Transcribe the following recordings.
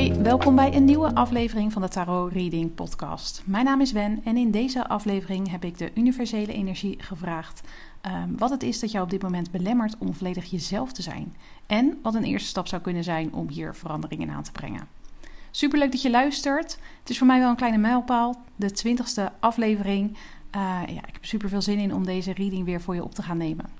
Hoi, welkom bij een nieuwe aflevering van de Tarot Reading Podcast. Mijn naam is Wen en in deze aflevering heb ik de universele energie gevraagd um, wat het is dat jou op dit moment belemmert om volledig jezelf te zijn. En wat een eerste stap zou kunnen zijn om hier verandering in aan te brengen. Superleuk dat je luistert. Het is voor mij wel een kleine mijlpaal, de twintigste aflevering. Uh, ja, ik heb super veel zin in om deze reading weer voor je op te gaan nemen.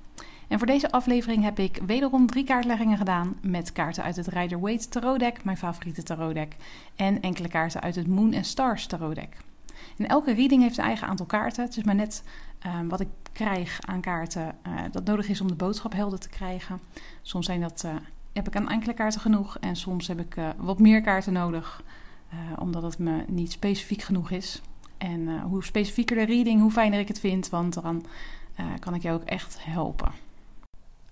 En voor deze aflevering heb ik wederom drie kaartleggingen gedaan met kaarten uit het Rider-Waite Tarot Deck, mijn favoriete tarot deck, en enkele kaarten uit het Moon and Stars Tarot Deck. En elke reading heeft een eigen aantal kaarten. Het is maar net um, wat ik krijg aan kaarten uh, dat nodig is om de boodschap helder te krijgen. Soms zijn dat, uh, heb ik aan enkele kaarten genoeg en soms heb ik uh, wat meer kaarten nodig, omdat het me niet specifiek genoeg is. En hoe specifieker de reading, hoe fijner ik het vind, want dan kan ik jou ook echt helpen.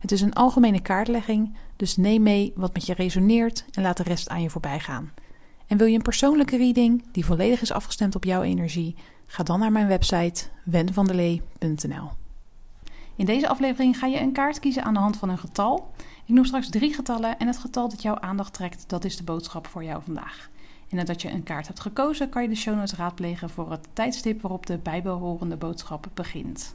Het is een algemene kaartlegging, dus neem mee wat met je resoneert en laat de rest aan je voorbij gaan. En wil je een persoonlijke reading die volledig is afgestemd op jouw energie? Ga dan naar mijn website wenvandelee.nl. In deze aflevering ga je een kaart kiezen aan de hand van een getal. Ik noem straks drie getallen en het getal dat jouw aandacht trekt, dat is de boodschap voor jou vandaag. En nadat je een kaart hebt gekozen, kan je de show notes raadplegen voor het tijdstip waarop de bijbehorende boodschap begint.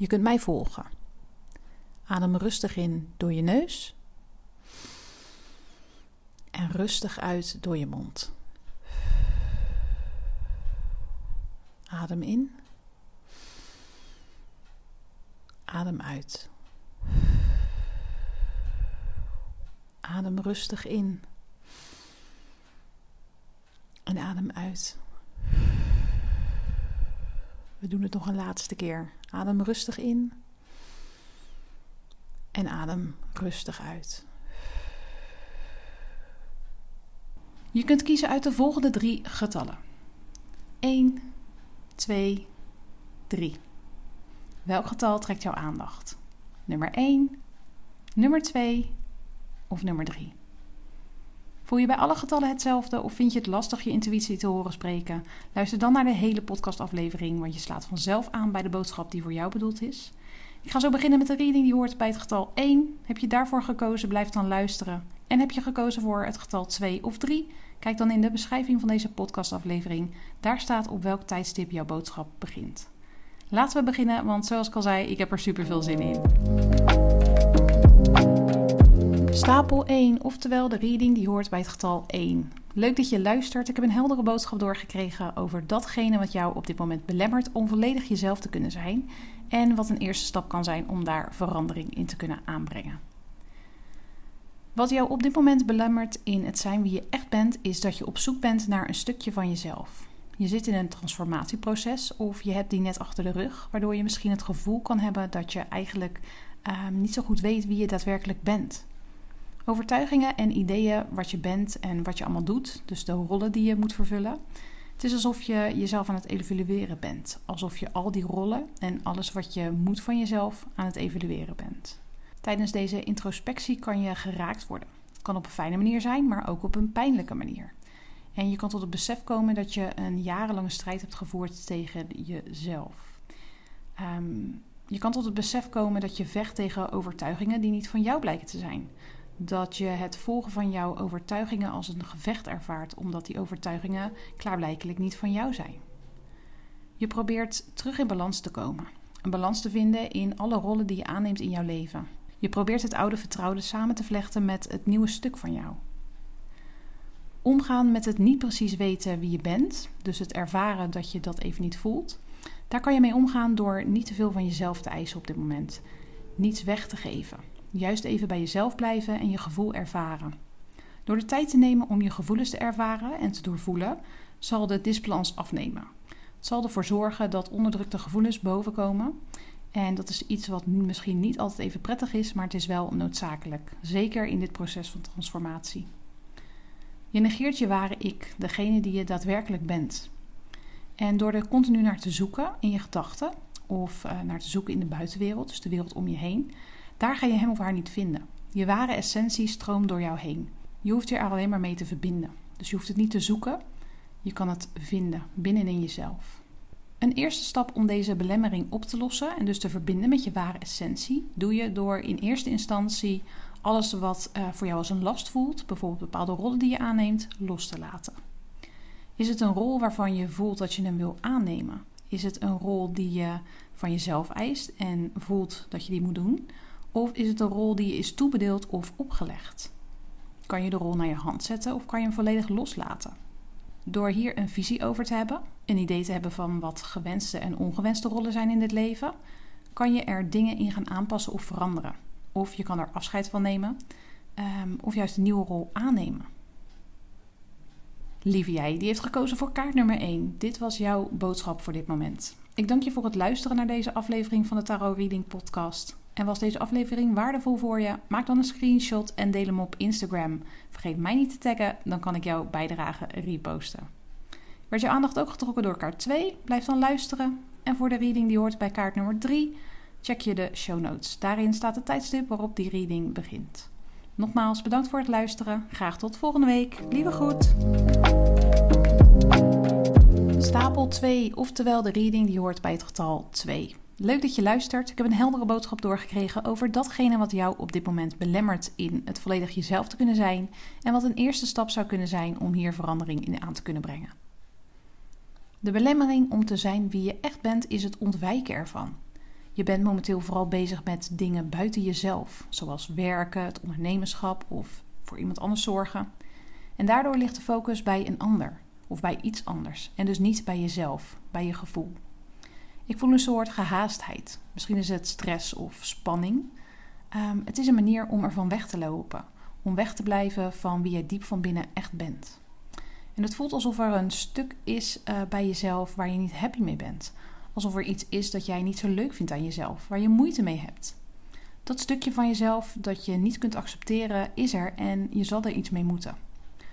Je kunt mij volgen. Adem rustig in door je neus en rustig uit door je mond. Adem in. Adem uit. Adem rustig in. En adem uit. We doen het nog een laatste keer. Adem rustig in. En adem rustig uit. Je kunt kiezen uit de volgende drie getallen: 1, 2, 3. Welk getal trekt jouw aandacht? Nummer 1, nummer 2 of nummer 3? Voel je bij alle getallen hetzelfde of vind je het lastig je intuïtie te horen spreken? Luister dan naar de hele podcastaflevering, want je slaat vanzelf aan bij de boodschap die voor jou bedoeld is. Ik ga zo beginnen met de reading die hoort bij het getal 1. Heb je daarvoor gekozen, blijf dan luisteren. En heb je gekozen voor het getal 2 of 3? Kijk dan in de beschrijving van deze podcastaflevering. Daar staat op welk tijdstip jouw boodschap begint. Laten we beginnen, want zoals ik al zei, ik heb er super veel zin in. Stapel 1, oftewel de reading die hoort bij het getal 1. Leuk dat je luistert. Ik heb een heldere boodschap doorgekregen over datgene wat jou op dit moment belemmert om volledig jezelf te kunnen zijn. En wat een eerste stap kan zijn om daar verandering in te kunnen aanbrengen. Wat jou op dit moment belemmert in het zijn wie je echt bent, is dat je op zoek bent naar een stukje van jezelf. Je zit in een transformatieproces of je hebt die net achter de rug, waardoor je misschien het gevoel kan hebben dat je eigenlijk uh, niet zo goed weet wie je daadwerkelijk bent. Overtuigingen en ideeën wat je bent en wat je allemaal doet, dus de rollen die je moet vervullen. Het is alsof je jezelf aan het evalueren bent. Alsof je al die rollen en alles wat je moet van jezelf aan het evalueren bent. Tijdens deze introspectie kan je geraakt worden. Het kan op een fijne manier zijn, maar ook op een pijnlijke manier. En je kan tot het besef komen dat je een jarenlange strijd hebt gevoerd tegen jezelf. Ehm, je kan tot het besef komen dat je vecht tegen overtuigingen die niet van jou blijken te zijn. Dat je het volgen van jouw overtuigingen als een gevecht ervaart, omdat die overtuigingen klaarblijkelijk niet van jou zijn. Je probeert terug in balans te komen. Een balans te vinden in alle rollen die je aanneemt in jouw leven. Je probeert het oude vertrouwde samen te vlechten met het nieuwe stuk van jou. Omgaan met het niet precies weten wie je bent, dus het ervaren dat je dat even niet voelt, daar kan je mee omgaan door niet te veel van jezelf te eisen op dit moment. Niets weg te geven. Juist even bij jezelf blijven en je gevoel ervaren. Door de tijd te nemen om je gevoelens te ervaren en te doorvoelen, zal de disbalans afnemen. Het zal ervoor zorgen dat onderdrukte gevoelens bovenkomen. En dat is iets wat misschien niet altijd even prettig is, maar het is wel noodzakelijk. Zeker in dit proces van transformatie. Je negeert je ware ik, degene die je daadwerkelijk bent. En door er continu naar te zoeken in je gedachten, of uh, naar te zoeken in de buitenwereld, dus de wereld om je heen, daar ga je hem of haar niet vinden. Je ware essentie stroomt door jou heen. Je hoeft je er alleen maar mee te verbinden. Dus je hoeft het niet te zoeken, je kan het vinden binnenin jezelf. Een eerste stap om deze belemmering op te lossen en dus te verbinden met je ware essentie, doe je door in eerste instantie alles wat uh, voor jou als een last voelt, bijvoorbeeld bepaalde rollen die je aanneemt, los te laten. Is het een rol waarvan je voelt dat je hem wil aannemen? Is het een rol die je van jezelf eist en voelt dat je die moet doen? Of is het een rol die je is toebedeeld of opgelegd? Kan je de rol naar je hand zetten of kan je hem volledig loslaten? Door hier een visie over te hebben, een idee te hebben van wat gewenste en ongewenste rollen zijn in dit leven, kan je er dingen in gaan aanpassen of veranderen. Of je kan er afscheid van nemen, um, of juist een nieuwe rol aannemen. Lieve jij, die heeft gekozen voor kaart nummer 1. Dit was jouw boodschap voor dit moment. Ik dank je voor het luisteren naar deze aflevering van de Tarot Reading Podcast. En was deze aflevering waardevol voor je? Maak dan een screenshot en deel hem op Instagram. Vergeet mij niet te taggen, dan kan ik jouw bijdrage reposten. Werd je aandacht ook getrokken door kaart 2? Blijf dan luisteren. En voor de reading die hoort bij kaart nummer 3, check je de show notes. Daarin staat het tijdstip waarop die reading begint. Nogmaals bedankt voor het luisteren. Graag tot volgende week. Lieve goed. Stapel 2, oftewel de reading die hoort bij het getal 2. Leuk dat je luistert. Ik heb een heldere boodschap doorgekregen over datgene wat jou op dit moment belemmert in het volledig jezelf te kunnen zijn en wat een eerste stap zou kunnen zijn om hier verandering in aan te kunnen brengen. De belemmering om te zijn wie je echt bent is het ontwijken ervan. Je bent momenteel vooral bezig met dingen buiten jezelf, zoals werken, het ondernemerschap of voor iemand anders zorgen. En daardoor ligt de focus bij een ander of bij iets anders en dus niet bij jezelf, bij je gevoel. Ik voel een soort gehaastheid. Misschien is het stress of spanning. Ehm, het is een manier om ervan weg te lopen, om weg te blijven van wie je diep van binnen echt bent. En het voelt alsof er een stuk is uh, bij jezelf waar je niet happy mee bent alsof er iets is dat jij niet zo leuk vindt aan jezelf, waar je moeite mee hebt. Dat stukje van jezelf dat je niet kunt accepteren is er en je zal er iets mee moeten.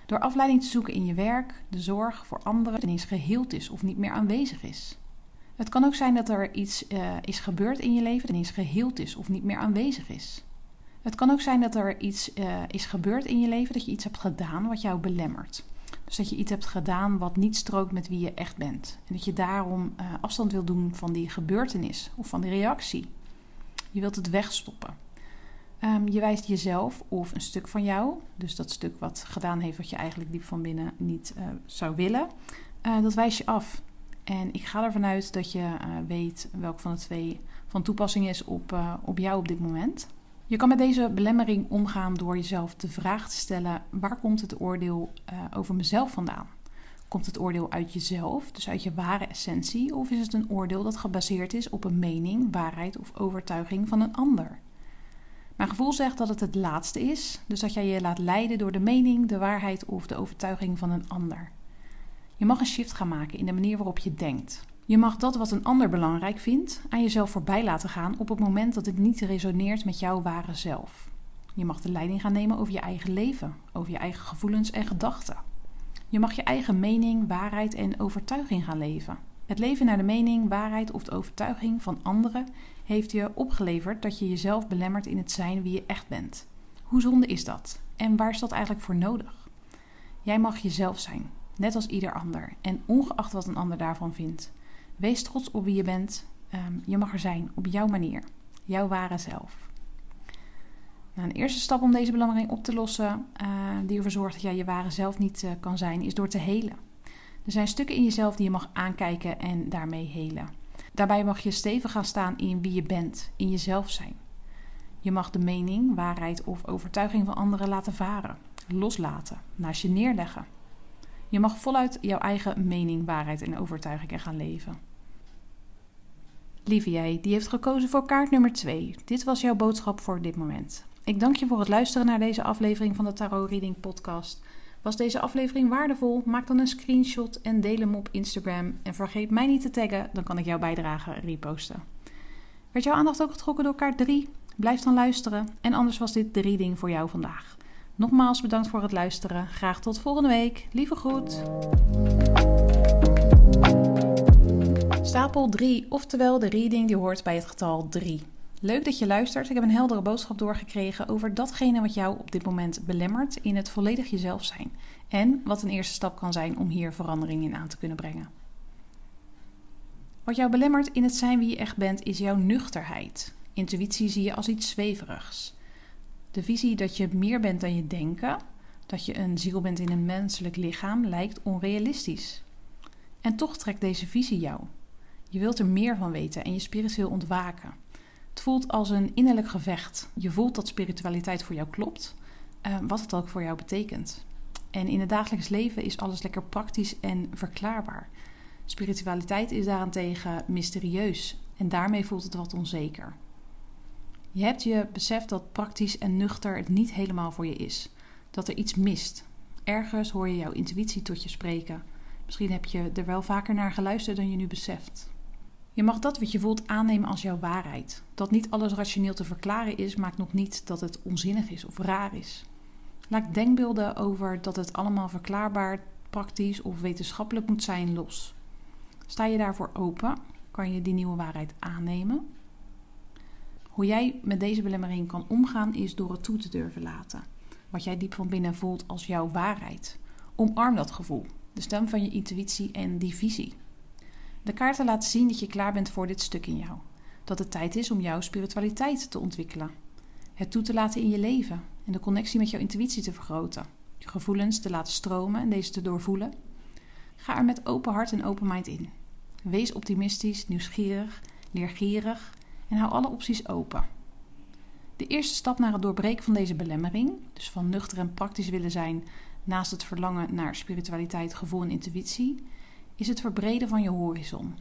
Door afleiding te zoeken in je werk, de zorg voor anderen ineens geheeld is of niet meer aanwezig is. Het kan ook zijn dat er iets uh, is gebeurd in je leven dat ineens geheeld is of niet meer aanwezig is. Het kan ook zijn dat er iets uh, is gebeurd in je leven dat je iets hebt gedaan wat jou belemmert. Dus dat je iets hebt gedaan wat niet strookt met wie je echt bent. En dat je daarom uh, afstand wil doen van die gebeurtenis of van die reactie. Je wilt het wegstoppen. Um, je wijst jezelf of een stuk van jou, dus dat stuk wat gedaan heeft wat je eigenlijk diep van binnen niet zou willen, dat wijs je af. En ik ga ervan uit dat je weet welk van de twee van toepassing is op, op jou op dit moment. Je kan met deze belemmering omgaan door jezelf de vraag te stellen: waar komt het oordeel uh, over mezelf vandaan? Komt het oordeel uit jezelf, dus uit je ware essentie, of is het een oordeel dat gebaseerd is op een mening, waarheid of overtuiging van een ander? Mijn gevoel zegt dat het het laatste is, dus dat jij je laat leiden door de mening, de waarheid of de overtuiging van een ander. Je mag een shift gaan maken in de manier waarop je denkt. Je mag dat wat een ander belangrijk vindt aan jezelf voorbij laten gaan op het moment dat het niet resoneert met jouw ware zelf. Je mag de leiding gaan nemen over je eigen leven, over je eigen gevoelens en gedachten. Je mag je eigen mening, waarheid en overtuiging gaan leven. Het leven naar de mening, waarheid of de overtuiging van anderen heeft je opgeleverd dat je jezelf belemmert in het zijn wie je echt bent. Hoe zonde is dat? En waar is dat eigenlijk voor nodig? Jij mag jezelf zijn, net als ieder ander, en ongeacht wat een ander daarvan vindt. Wees trots op wie je bent. Ehm, je mag er zijn op jouw manier, jouw ware zelf. Nou, een eerste stap om deze belemmering op te lossen, uh, die ervoor zorgt dat jij je ware zelf niet uh, kan zijn, is door te helen. Er zijn stukken in jezelf die je mag aankijken en daarmee helen. Daarbij mag je stevig gaan staan in wie je bent, in jezelf zijn. Je mag de mening, waarheid of overtuiging van anderen laten varen, loslaten, naast je neerleggen. Je mag voluit jouw eigen mening, waarheid en overtuigingen gaan leven. Lieve jij, die heeft gekozen voor kaart nummer 2. Dit was jouw boodschap voor dit moment. Ik dank je voor het luisteren naar deze aflevering van de Tarot Reading Podcast. Was deze aflevering waardevol? Maak dan een screenshot en deel hem op Instagram. En vergeet mij niet te taggen, dan kan ik jouw bijdrage reposten. Werd jouw aandacht ook getrokken door kaart 3? Blijf dan luisteren. En anders was dit de reading voor jou vandaag. Nogmaals bedankt voor het luisteren. Graag tot volgende week. Lieve groet. Stapel 3, oftewel de reading die hoort bij het getal 3. Leuk dat je luistert. Ik heb een heldere boodschap doorgekregen over datgene wat jou op dit moment belemmert in het volledig jezelf zijn. En wat een eerste stap kan zijn om hier verandering in aan te kunnen brengen. Wat jou belemmert in het zijn wie je echt bent is jouw nuchterheid. Intuïtie zie je als iets zweverigs. De visie dat je meer bent dan je denken, dat je een ziel bent in een menselijk lichaam, lijkt onrealistisch. En toch trekt deze visie jou. Je wilt er meer van weten en je spiritueel ontwaken. Het voelt als een innerlijk gevecht. Je voelt dat spiritualiteit voor jou klopt, uh, wat het ook voor jou betekent. En in het dagelijks leven is alles lekker praktisch en verklaarbaar. Spiritualiteit is daarentegen mysterieus en daarmee voelt het wat onzeker. Je hebt je beseft dat praktisch en nuchter het niet helemaal voor je is. Dat er iets mist. Ergens hoor je jouw intuïtie tot je spreken. Misschien heb je er wel vaker naar geluisterd dan je nu beseft. Je mag dat wat je voelt aannemen als jouw waarheid. Dat niet alles rationeel te verklaren is, maakt nog niet dat het onzinnig is of raar is. Laat denkbeelden over dat het allemaal verklaarbaar, praktisch of wetenschappelijk moet zijn los. Sta je daarvoor open? Kan je die nieuwe waarheid aannemen? Hoe jij met deze belemmering kan omgaan is door het toe te durven laten. Wat jij diep van binnen voelt als jouw waarheid. Omarm dat gevoel, de stem van je intuïtie en die visie. De kaarten laten zien dat je klaar bent voor dit stuk in jou. Dat het tijd is om jouw spiritualiteit te ontwikkelen. Het toe te laten in je leven en de connectie met jouw intuïtie te vergroten. Je gevoelens te laten stromen en deze te doorvoelen. Ga er met open hart en open mind in. Wees optimistisch, nieuwsgierig, leergierig en hou alle opties open. De eerste stap naar het doorbreken van deze belemmering, dus van nuchter en praktisch willen zijn naast het verlangen naar spiritualiteit, gevoel en intuïtie, is het verbreden van je horizon.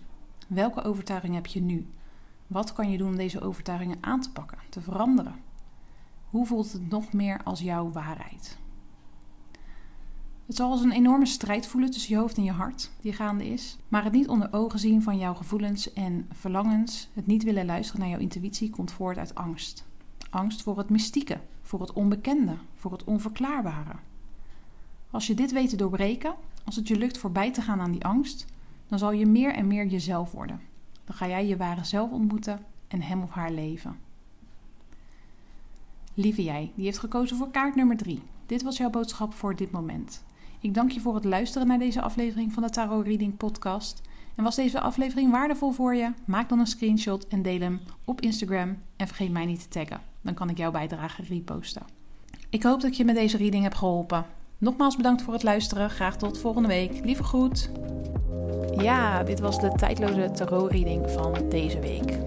Welke overtuiging heb je nu? Wat kan je doen om deze overtuigingen aan te pakken, te veranderen? Hoe voelt het nog meer als jouw waarheid? Het zal als een enorme strijd voelen tussen je hoofd en je hart die gaande is, maar het niet onder ogen zien van jouw gevoelens en verlangens, het niet willen luisteren naar jouw intuïtie, komt voort uit angst. Angst voor het mystieke, voor het onbekende, voor het onverklaarbare. Als je dit weet te doorbreken, als het je lukt voorbij te gaan aan die angst, dan zal je meer en meer jezelf worden. Dan ga jij je ware zelf ontmoeten en hem of haar leven. Lieve jij, die heeft gekozen voor kaart nummer 3. Dit was jouw boodschap voor dit moment. Ik dank je voor het luisteren naar deze aflevering van de Tarot Reading Podcast. En was deze aflevering waardevol voor je? Maak dan een screenshot en deel hem op Instagram. En vergeet mij niet te taggen, dan kan ik jouw bijdrage reposten. Ik hoop dat je met deze reading heb geholpen. Nogmaals bedankt voor het luisteren. Graag tot volgende week. Lieve groet. Ja, dit was de tijdloze tarot-reading van deze week.